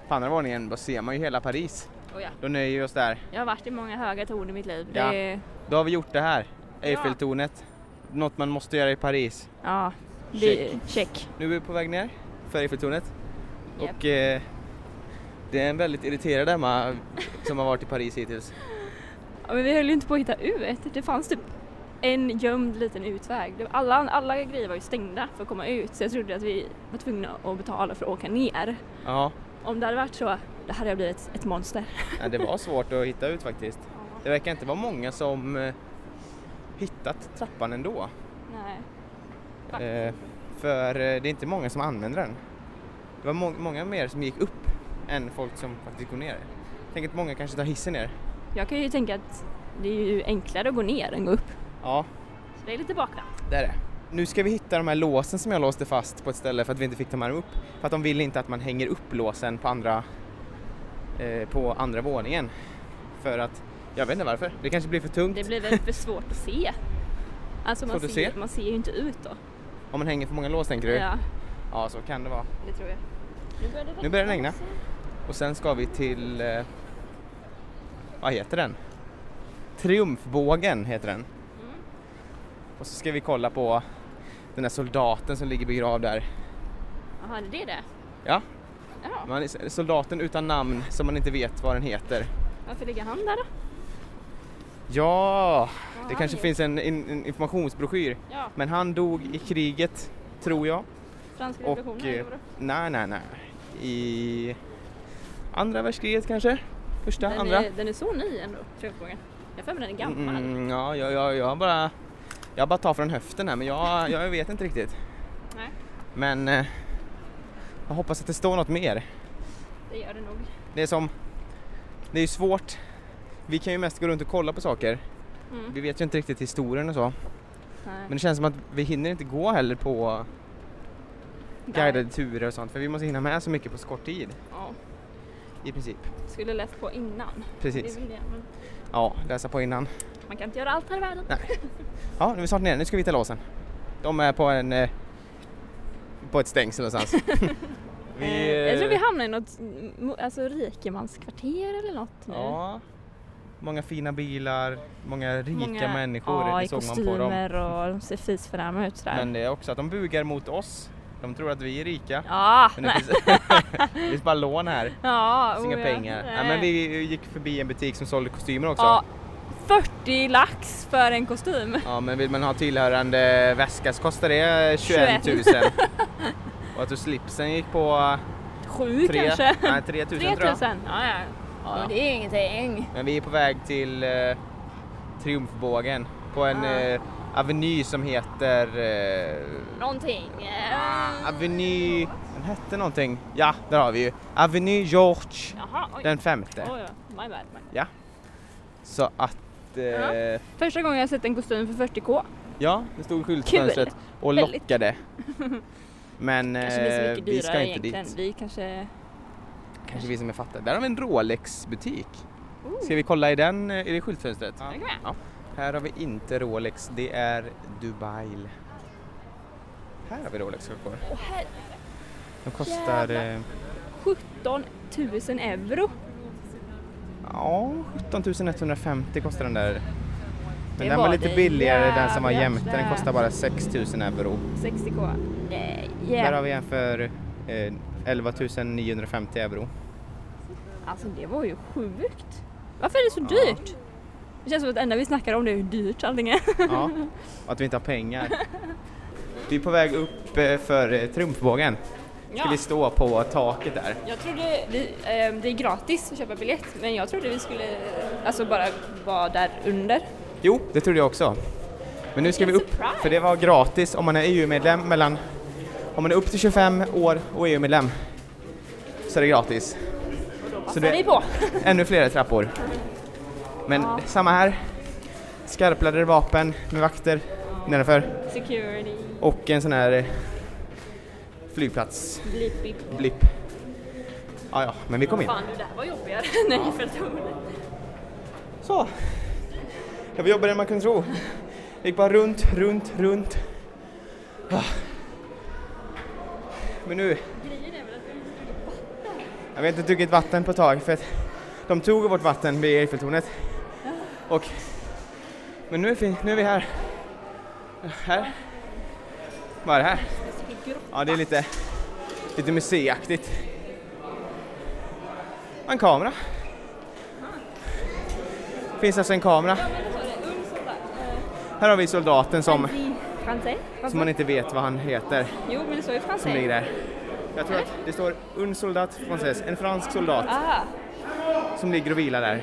på andra våningen då ser man ju hela Paris. Oh, ja. Då nöjer vi oss där. Jag har varit i många höga torn i mitt liv. Ja. Det Då har vi gjort det här. Eiffeltornet. Något man måste göra i Paris. ja, det är check. Nu är vi på väg ner för Eiffeltornet. Japp. Och eh, det är en väldigt irriterad Emma som har varit i Paris hittills. Ja, men vi höll ju inte på att hitta ut. Det fanns typ en gömd liten utväg. Alla, alla grejer var ju stängda för att komma ut så jag trodde att vi var tvungna att betala för att åka ner. Ja, Om det hade varit så, det hade jag blivit ett monster. ja, det var svårt att hitta ut faktiskt. Det verkar inte vara många som eh, hittat trappan ändå. Nej. Eh, för eh, det är inte många som använder den. Det var må- många mer som gick upp än folk som faktiskt går ner. Tänk att många kanske tar hissen ner. Jag kan ju tänka att det är ju enklare att gå ner än gå upp. Ja, Så det är lite bakvänt. det är det. Nu ska vi hitta de här låsen som jag låste fast på ett ställe för att vi inte fick ta med dem upp. För att de vill inte att man hänger upp låsen på andra, eh, på andra våningen. För att, jag vet inte varför, det kanske blir för tungt Det blir väl för svårt att se. Alltså man ser, se? man ser ju inte ut då. om man hänger för många lås tänker du? Ja, Ja, så kan det vara. det tror jag. Nu börjar det. Nu börjar det regna. Och sen ska vi till, eh, vad heter den? Triumfbågen heter den. Mm. Och så ska vi kolla på den där soldaten som ligger begravd där. Jaha, det är det? Ja, Ja, man soldaten utan namn som man inte vet vad den heter. varför ligger han där då? Ja, det han kanske finns en, in, en informationsbroschyr. Ja, Men han dog i kriget, tror jag. franska revolutionen. eh? Nej, nej, nej. I andra världskriget kanske? Första, Den andra? är, den är så ny ändå, Köpgången. Jag har den är gammal. Mm, ja, jag, jag, jag bara... Jag bara tar från höften här men jag, jag vet inte riktigt. Nej, Men eh, jag hoppas att det står något mer. det gör det nog. Det är som... Det är ju svårt. Vi kan ju mest gå runt och kolla på saker. Mm. Vi vet ju inte riktigt historien och så. Nej. Men det känns som att vi hinner inte gå heller på guidade turer och sånt för vi måste hinna med så mycket på så kort tid i princip. skulle läst på innan. Precis. Det det, men Ja, läsa på innan. man kan inte göra allt här i världen. Nej. Ja, nu är vi snart nere. Nu ska vi ta låsen. De är på en... Eh, på ett stängsel någonstans. Eh, Jag tror vi hamnar i något alltså, rikemanskvarter eller något nu. Ja. Många fina bilar, många rika Många- människor, Ja, det i såg man på dem. kostymer och de ser fisförnäma ut sådär. Men det är också att de bugar mot oss. De tror att vi är rika. Ja, Men det nej. finns, det finns bara lån här. ja, Det finns inga oh ja. pengar. Nej. Ja, men vi gick förbi en butik som sålde kostymer också. Ja, 40 lax för en kostym. Ja, men vill man ha tillhörande väska så kostar det 21 000. 21. Och att slipsen gick på Sju tre, kanske? nej, 3 000 tror jag. 3000? Ja, ja. Ja, ja. ja. Det är ingenting. Men vi är på väg till eh, Triumfbågen på en Ah. eh, aveny som heter eh, Någonting. eh, Aveny, den hette någonting. Ja, där har vi ju. Aveny George Jaha, den femte. Oj, ja. My bad. My bad. Ja. Så att eh, Ja. Första gången jag sett en kostym för 40k. ja, det stod i skyltfönstret och lockade. Men eh, vi ska inte egentligen. dit. Vi kanske... Kanske vi som är fattiga. Där har vi en Rolex-butik. Oh. Ska vi kolla i den, eh, i det skyltfönstret? Ja. Här har vi inte Rolex, det är Dubai. Här har vi Rolex-klockor. De kostar eh, 17 000 euro. ja, 17 150 kostar den där. Men Det den var var lite billigare den som var jämte, den kostar bara 6 000 euro. 60k. Nej, Där har yeah. vi en för eh, 11 950 euro. Alltså det var ju sjukt. Varför är det så Ja. dyrt? Det känns som att det enda vi snackar om det är hur dyrt allting är. Ja, och att vi inte har pengar. Vi är på väg upp eh, för eh, Triumfbågen. Ska vi stå på taket där? Jag trodde, vi, eh, det är gratis att köpa biljett men jag trodde vi skulle alltså bara vara där under. Jo, det trodde jag också. Men nu ska vi upp, surprise. för det var gratis om man är EU-medlem mellan, om man är upp till 25 år och EU-medlem så är det gratis. Så Passar det vi på? ännu fler trappor. Men Ja. samma här, skarpladdade vapen med vakter nedanför Security, och en sån här eh, flygplats blip, blip. blipp. Ja, ja, men vi kom in. Fan du, det här var jobbigare än Eiffeltornet. Så. Det var jobbigare än man kunde tro. Det gick bara runt, runt, runt. Ah. Men nu, Grejen är väl att vi inte druckit vatten. jag vet inte druckit vatten på ett tag för att de tog vårt vatten vid Eiffeltornet. Och, men nu är, vi, nu är vi här. Här. Vad är det här? Ja, det är lite, lite museiaktigt. En kamera. Finns alltså en kamera. Här har vi soldaten som, som man inte vet vad han heter, Jo men det står ju som ligger där. Jag tror att det står un soldat français, en fransk soldat Ah, som ligger och vilar där.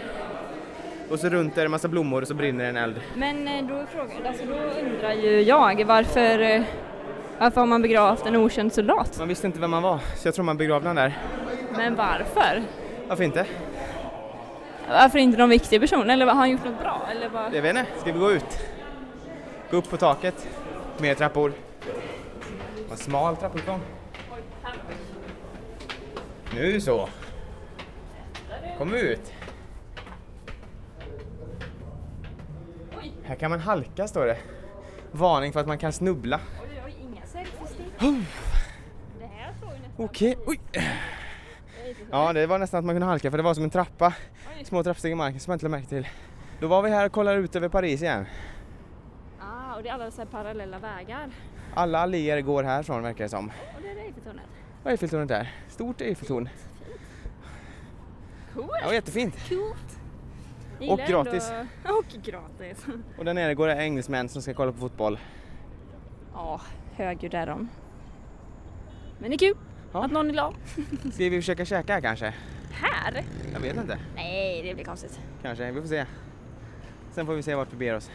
Och så runt är det massa blommor och så brinner en eld. men eh, då är frågan, alltså då undrar ju jag varför, eh, varför har man begravt en okänd soldat? Man visste inte vem han var, så jag tror man begravde honom där. Men varför? Varför inte? Varför inte någon viktig person? Eller har han gjort något bra? Eller vad? Jag vet inte, ska vi gå ut? Gå upp på taket, mer trappor. En smal trappuppgång. Nu så. Kom ut. Här kan man halka står det. Varning för att man kan snubbla. Oj, oj, inga selfiestick. Det här står ju nästan... Okej, oj. Ja, det var nästan att man kunde halka för det var som en trappa. Oj. Små trappsteg i marken som man inte lade märke till. Då var vi här och kollade ut över Paris igen. Ah, och det är alla så parallella vägar. Alla alléer går härifrån verkar det som. Och det är Eiffeltornet. Och Eiffeltornet där. Stort Eiffeltorn. Coolt! Ja, jättefint. Coolt! Och gratis. Ändå... Och gratis. Och där nere går det engelsmän som ska kolla på fotboll. Ja, högljudd är de. Men det är kul Ja. att någon är glad. Ska vi försöka käka här kanske? Här? Jag vet inte. Nej, det blir konstigt. Kanske, vi får se. Sen får vi se vart vi beger oss.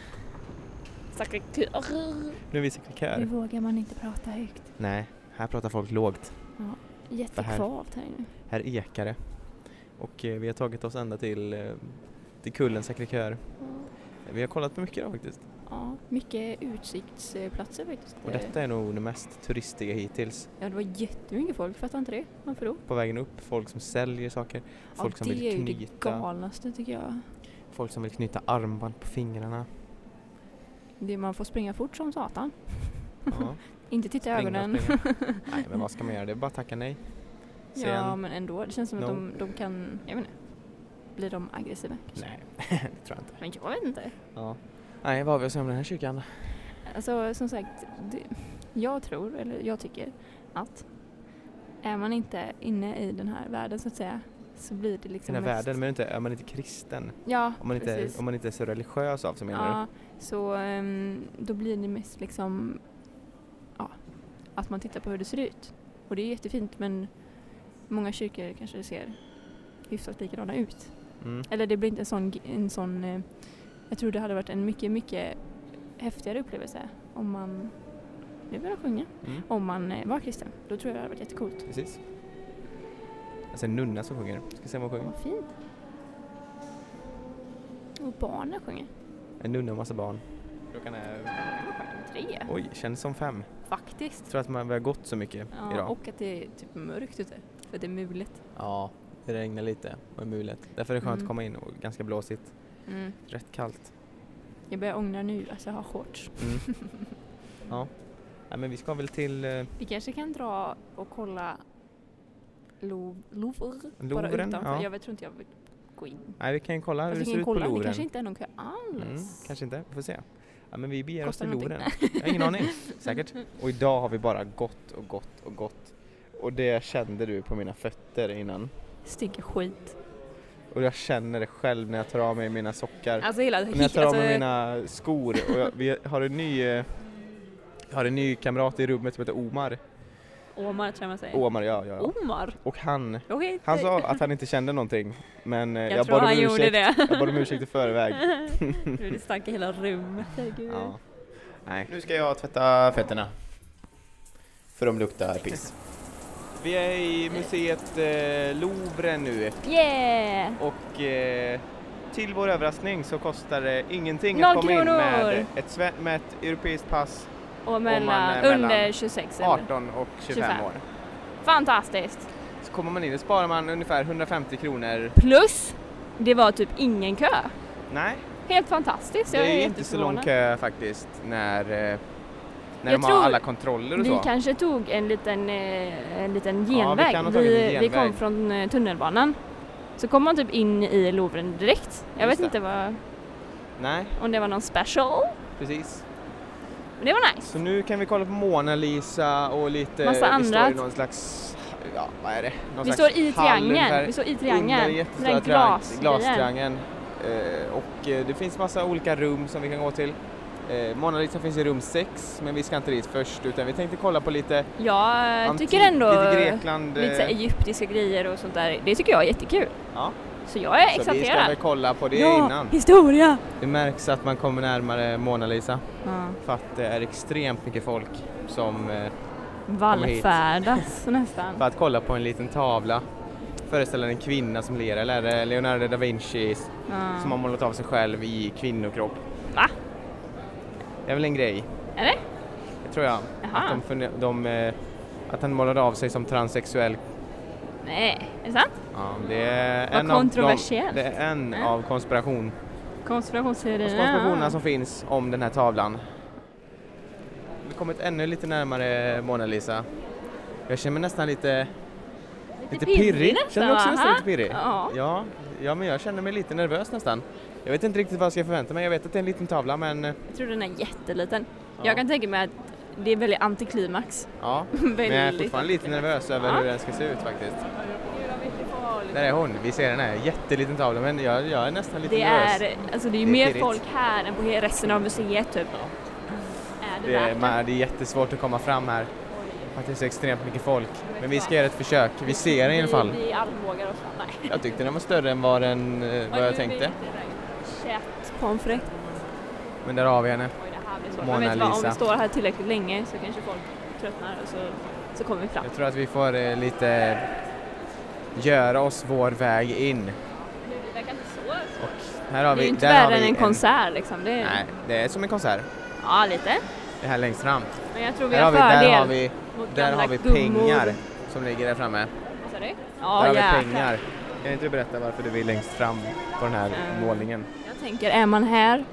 Kör. Nu är vi i Nu vågar man inte prata högt. Nej, här pratar folk lågt. Jättekvavt här inne. Här ekar det. Och eh, vi har tagit oss ända till, eh, till kullen Sacré-Cœur. Vi har kollat på mycket då faktiskt. Ja, mycket utsiktsplatser faktiskt. Och detta är nog det mest turistiga hittills. Ja, det var jättemycket folk. Fattar inte det. Varför då? På vägen upp, folk som säljer saker, folk ja, som det vill är ju knyta. det galnaste tycker jag. folk som vill knyta armband på fingrarna. Det man får springa fort som satan. Ja, Inte titta i ögonen. Nej men vad ska man göra? Det är bara att tacka nej. Sen, Ja, men ändå. Det känns som att No. de, de kan, jag vet inte. Blir de aggressiva kanske? Nej, det tror jag inte. Men jag vet inte. Ja. Nej, vad har vi att säga om den här kyrkan? Alltså som sagt, det, jag tror, eller jag tycker att är man inte inne i den här världen så att säga så blir det liksom Den här mest- världen, men inte, är man inte kristen? Ja, Om man inte, precis. om man inte är så religiös av sig menar Ja, så ehm, då blir det mest liksom ja, att man tittar på hur det ser ut. Och det är jättefint men många kyrkor kanske ser hyfsat likadana ut. Mm. Eller det blir inte en sån, en sån eh, jag tror det hade varit en mycket, mycket häftigare upplevelse om man, nu börjar jag sjunga, Mm. om man eh, var kristen. Då tror jag det hade varit jättecoolt. Precis. Alltså en nunna som sjunger. Ska se vad hon sjunger. Vad fint. Och barnen sjunger. En nunna och massa barn. Klockan är... Tre. Oj, känns som fem. Faktiskt. Jag tror att man, vi har gått så mycket Ja, idag. och att det är typ mörkt ute. För det är mulet. Ja, det regnar lite och är mulet. Därför är det skönt Mm. att komma in och ganska blåsigt. Mm. Rätt kallt. Jag börjar ångra nu att jag har shorts. Mm. ja. Nej, men vi ska väl till eh, Vi kanske kan dra och kolla Louvre, Louvre bara Louvren, utanför. ja. Jag vet, tror inte jag vill gå in. Nej, vi kan kolla hur Alltså, det vi ser ut på kolla, det Louvren. kanske inte är någon kö alls. Mm, kanske inte, vi får se. Ja, men vi beger oss Kostar till någonting. Louvren. Jag har ingen aning, säkert. Och idag har vi bara gått och gått och gått. Och det kände du på mina fötter innan. Stinker skit. Och jag känner det själv när jag tar av mig mina sockar. Alltså hela... när jag tar av alltså, mig mina skor. Och jag, vi har en ny, jag har en ny kamrat i rummet som heter Omar. Omar tror jag man säger. Omar, ja, ja. ja. Omar? Och han, vet han sa att han inte kände någonting. Men eh, Jag, jag, tror bad om han gjorde ursäkt. det. Jag bad om ursäkt i förväg. Nu det stank i hela rummet. Herregud. Ja. Nej. Nu ska jag tvätta fötterna. För de luktar piss. Vi är i museet eh, Louvre nu Yeah! och eh, till vår överraskning så kostar det ingenting Noll att komma in kronor! med ett, med ett europeiskt pass Och mellan, är mellan under 26 eller? 18 och 25, 25. år. Fantastiskt! Så kommer man in och sparar man ungefär 150 kronor. Plus, det var typ ingen kö. Nej, Helt fantastiskt. det Jag är inte så lång kö faktiskt när, eh, när Jag de har alla kontroller och Vi så. kanske tog en liten, eh, en liten vi genväg. ha tagit en vi, vi kom genväg. från eh, tunnelbanan. Så kom man typ in i Louvren direkt. Jag Just vet det. inte vad, Nej, om det var någon special. precis. Men det var nice. Så nu kan vi kolla på Mona Lisa och lite... Massa vi står andra. i någon slags... Ja, vad är det? Någon Vi slags står i triangeln. Vi står i triangeln. den där glas glastriangeln. Eh, och eh, det finns massa olika rum som vi kan gå till. Eh, Mona Lisa finns i rum 6, men vi ska inte dit först utan vi tänkte kolla på lite Jag antik- tycker ändå lite Grekland. lite så eh, egyptiska grejer och sånt där. Det tycker jag är jättekul. Ja. Så jag är så vi ska exalterad. väl kolla på det ja, innan. historia! Det märks att man kommer närmare Mona Lisa Ja. för att det är extremt mycket folk som eh, Vallfärdas nästan. för att kolla på en liten tavla föreställer en kvinna som ler, eller är det Leonardo da Vinci Ja. som har målat av sig själv i kvinnokropp. Va? Det är väl en grej, Är det? det tror jag. Jaha. Att, de, de, eh, att han målade av sig som transsexuell. Nej, är det sant? Ja, det är Vad en av, de, kontroversiellt. det är en Ja. av konspiration, Konspirationsteorierna. konspirationerna som finns om den här tavlan. Vi har kommit ännu lite närmare Mona Lisa. Jag känner mig nästan lite, lite pirrig. nästan, Känner du också nästan lite pirrig? Ja. ja. Ja, men jag känner mig lite nervös nästan. Jag vet inte riktigt vad jag ska förvänta mig. Jag vet att det är en liten tavla men Jag tror den är jätteliten. Ja. Jag kan tänka mig att det är väldigt antiklimax. ja. Men jag är fortfarande lite nervös över Ja. hur den ska se ut faktiskt. Där är hon, vi ser den här jätteliten tavla men jag, jag är nästan lite Det nervös. är, alltså det är ju Det är mer pirrigt. folk här än på resten av museet typ. Är det, Det är, man, det är jättesvårt att komma fram här. Att det är så extremt mycket folk. Men vi ska göra ett försök. Vi ser den i alla fall. Vi, vi armbågar oss. Nej. Jag tyckte den var större än vad, den, eh, vad jag tänkte. Chat pommes frites. Men där har vi henne. Oj, det här blir svårt. Mona du vad, om Lisa. vi står här tillräckligt länge så kanske folk tröttnar och så, så kommer vi fram. Jag tror att vi får eh, lite göra oss vår väg in. Det verkar inte så. Och här har Det är vi, ju inte där värre vi än en konsert liksom. Det är, Nej, det är som en konsert. Ja, lite. Det här längst fram. Men jag tror vi Här har vi, där fördel har vi, där har vi pengar som ligger där framme. Vad sa du? där Ja, har vi pengar. Kan inte du berätta varför du vill längst fram på den här Eh, målningen? Jag tänker, är man här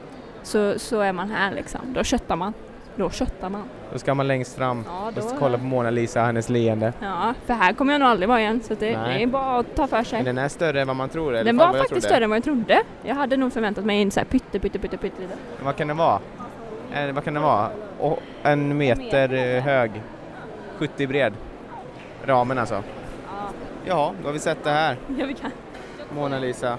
så, så är man här liksom. Då köttar man. Då köttar man. Då ska man längst fram Ja, och då... kolla på Mona Lisa, hennes leende. Ja, för här kommer jag nog aldrig vara igen så det, Nej. det är bara att ta för sig. Men den är större än vad man tror. eller Den var faktiskt större än vad jag trodde. Jag hade nog förväntat mig en så här pytte, pytte, pytte, pytte lite. Vad kan den vara? Eh, vad kan den vara? Och en meter eh, hög. 70 bred. Ramen alltså. Ja, Ja, då har vi sett det här. ja vi kan. Mona Lisa.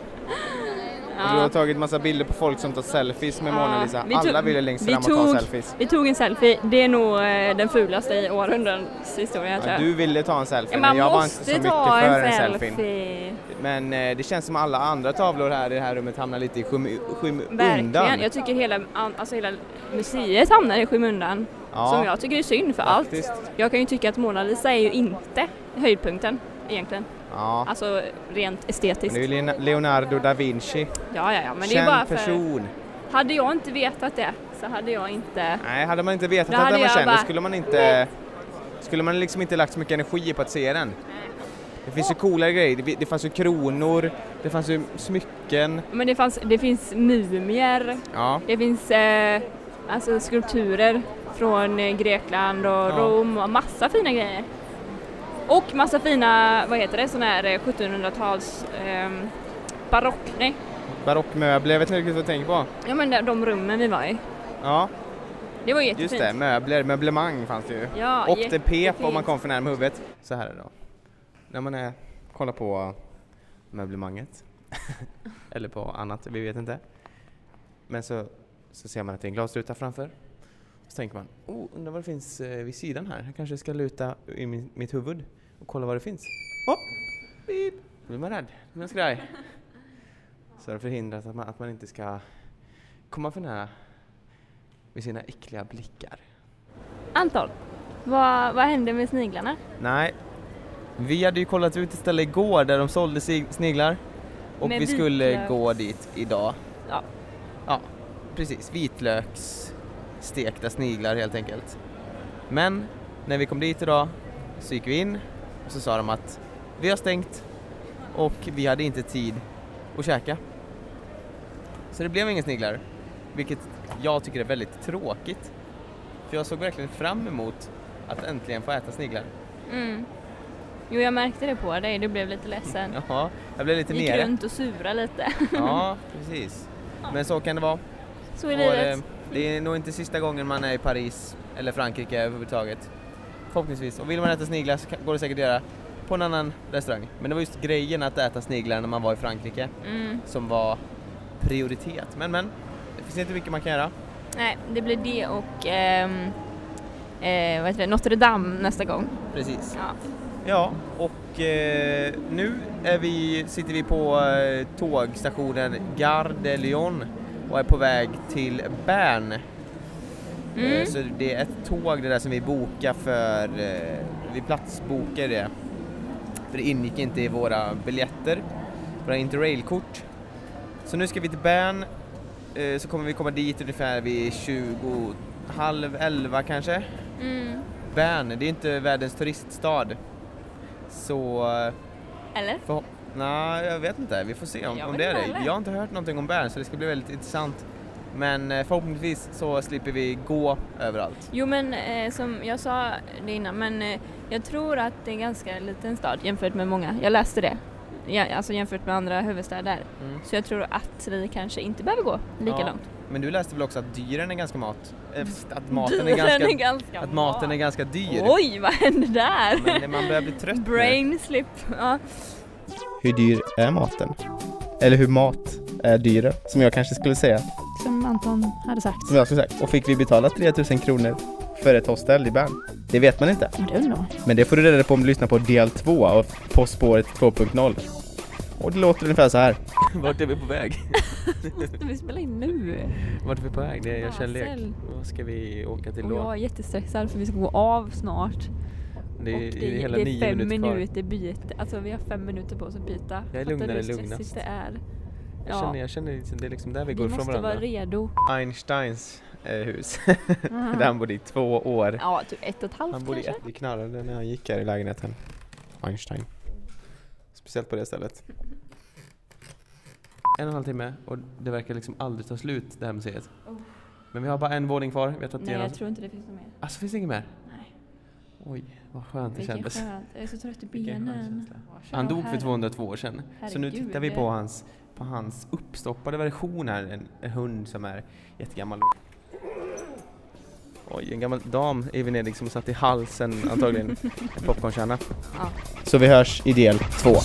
Och du har Ja. tagit massa bilder på folk som tar selfies med Ja, Mona Lisa. vi Alla ville längst fram och ta tog- selfies. Vi tog en selfie. Det är nog eh, den fulaste i århundradets historia tror Ja, jag. du ville ta en selfie Ja, men jag var inte så mycket ta för en en selfie. selfie. Men eh, det känns som alla andra tavlor här i det här rummet hamnar lite i skym- skymundan. Verkligen. Jag tycker hela, alltså hela museet hamnar i skymundan. Ja, Som jag tycker är synd för faktiskt. allt. Jag kan ju tycka att Mona Lisa är ju inte höjdpunkten egentligen. Ja. Alltså rent Men estetiskt. det är ju Leon- Leonardo da Vinci. Ja, ja, ja. Men det är bara för... person. Hade jag inte vetat det så hade jag inte... Nej, hade man inte vetat att den var känd bara, skulle man inte skulle man liksom inte lagt så mycket energi på att se den. Det finns ju coolare grejer. Det, det fanns ju kronor, det fanns ju smycken. Men det, fanns, det finns mumier, Ja, det finns eh, alltså skulpturer från eh, Grekland och Ja. Rom och massa fina grejer. Och massa fina, vad heter det, sådana här eh, 1700-tals ehm, barock, nej, barockmöbler, jag vet inte riktigt vad jag tänker på. ja men de- rummen vi var i. Ja, Det var jättefint. just det, möbler, möblemang fanns det ju. Ja, Och det pep om man kom för närmare huvudet. Så här är det då. När man är, kollar på möblemanget, eller på annat, vi vet inte. Men så, så ser man att det är en glasruta framför. Så tänker man, oh, undrar vad det finns eh, vid sidan här. Jag kanske ska luta i mitt huvud och kolla vad det finns. Oh! Beep! Då blir man rädd, då blir man skraj. Så det förhindrat att man, att man inte ska komma för nära med sina äckliga blickar. Anton, vad, vad hände med sniglarna? Nej. Vi hade ju kollat ut ett ställe igår där de sålde sniglar. Och Med vi skulle vitlöks- gå dit idag. Ja. Ja, precis. Vitlöksstekta sniglar helt enkelt. Men när vi kom dit idag så gick vi in och så sa de att vi har stängt och vi hade inte tid att käka. Så det blev inga sniglar. Vilket jag tycker är väldigt tråkigt. För jag såg verkligen fram emot att äntligen få äta sniglar. Mm. Jo, jag märkte det på dig, du blev lite ledsen. Jaha, jag blev lite Gick nere. runt och sura lite. Ja, precis. Men så kan det vara. Så är Och, livet. eh, det är nog inte sista gången man är i Paris eller Frankrike överhuvudtaget. Förhoppningsvis. Och vill man äta sniglar så går det säkert att göra på en annan restaurang. Men det var just grejen att äta sniglar när man var i Frankrike Mm. som var prioritet. Men men, det finns inte mycket man kan göra. Nej, det blir det och ehm, eh, vad heter det? Notre Dame nästa gång. Precis. Ja. Ja, och eh, nu är vi, sitter vi på eh, tågstationen Gare de Lyon och är på väg till Bern. Mm. Eh, så det är ett tåg det där som vi bokar för, eh, vi platsbokar det. För det ingick inte i våra biljetter, våra interrailkort. Så nu ska vi till Bern, eh, så kommer vi komma dit ungefär vid 20, halv 11 kanske. Mm. Bern, det är inte världens turiststad. Så, eh, Eller? för, nej jag vet inte, vi får se om, om det är det. Jag har inte hört någonting om Bern så det ska bli väldigt intressant. Men eh, förhoppningsvis så slipper vi gå överallt. Jo men eh, som jag sa det innan, men eh, jag tror att det är en ganska liten stad jämfört med många. Jag läste det. Ja, alltså jämfört med andra huvudstäder. Mm. Så jag tror att vi kanske inte behöver gå lika Ja, långt. Men du läste väl också att dyren är ganska mat? eh, Att maten är ganska, är ganska att maten är ganska dyr. Oj, vad hände där? Men man börjar bli trött nu. Brain slip. Ja. hur dyr är maten? Eller hur mat är dyrare, som jag kanske skulle säga. Som Anton hade sagt. Som jag skulle säga. Och fick vi betala 3000 kronor för ett hostel i Bern? Det vet man inte. Det. Men det får du reda på om du lyssnar på del 2 av På spåret 2.0. Och det låter ungefär så här. Vart är vi på väg? Måste vi spela in nu? Vart är vi på väg? Det är jag känner lek. Vad ska vi åka till Och jag då? är jättestressad för vi ska gå av snart. Det är, det det, är hela det är nio fem minuter kvar. minuter byte. Alltså vi har fem minuter på oss att byta. Jag är Fattar lugnare lugnast. det är? Jag känner, jag känner liksom, det är liksom där vi vi går från måste varandra. vara redo. Einsteins hus. Mhm. Där han bodde i två år. Ja, typ ett och ett halvt Han bodde i kanske. ett, vi knarrade när han gick här i lägenheten. Einstein. Speciellt på det stället. En och en halv timme och det verkar liksom aldrig ta slut det här museet. Men vi har bara en våning kvar. Vi har Oh. Nej, jag tror inte det finns något mer. Alltså finns det inget mer? Nej. Oj, vad skönt det Vilken kändes. skönt. Jag är så trött i benen. Han dog för herre. 202 år sedan. Så nu Herregud. tittar vi på hans, på hans uppstoppade version här. En, en hund som är jättegammal. Oj, en gammal dam i Venedig som satt i halsen antagligen. En popcornkärna. Ja. Så vi hörs i del två.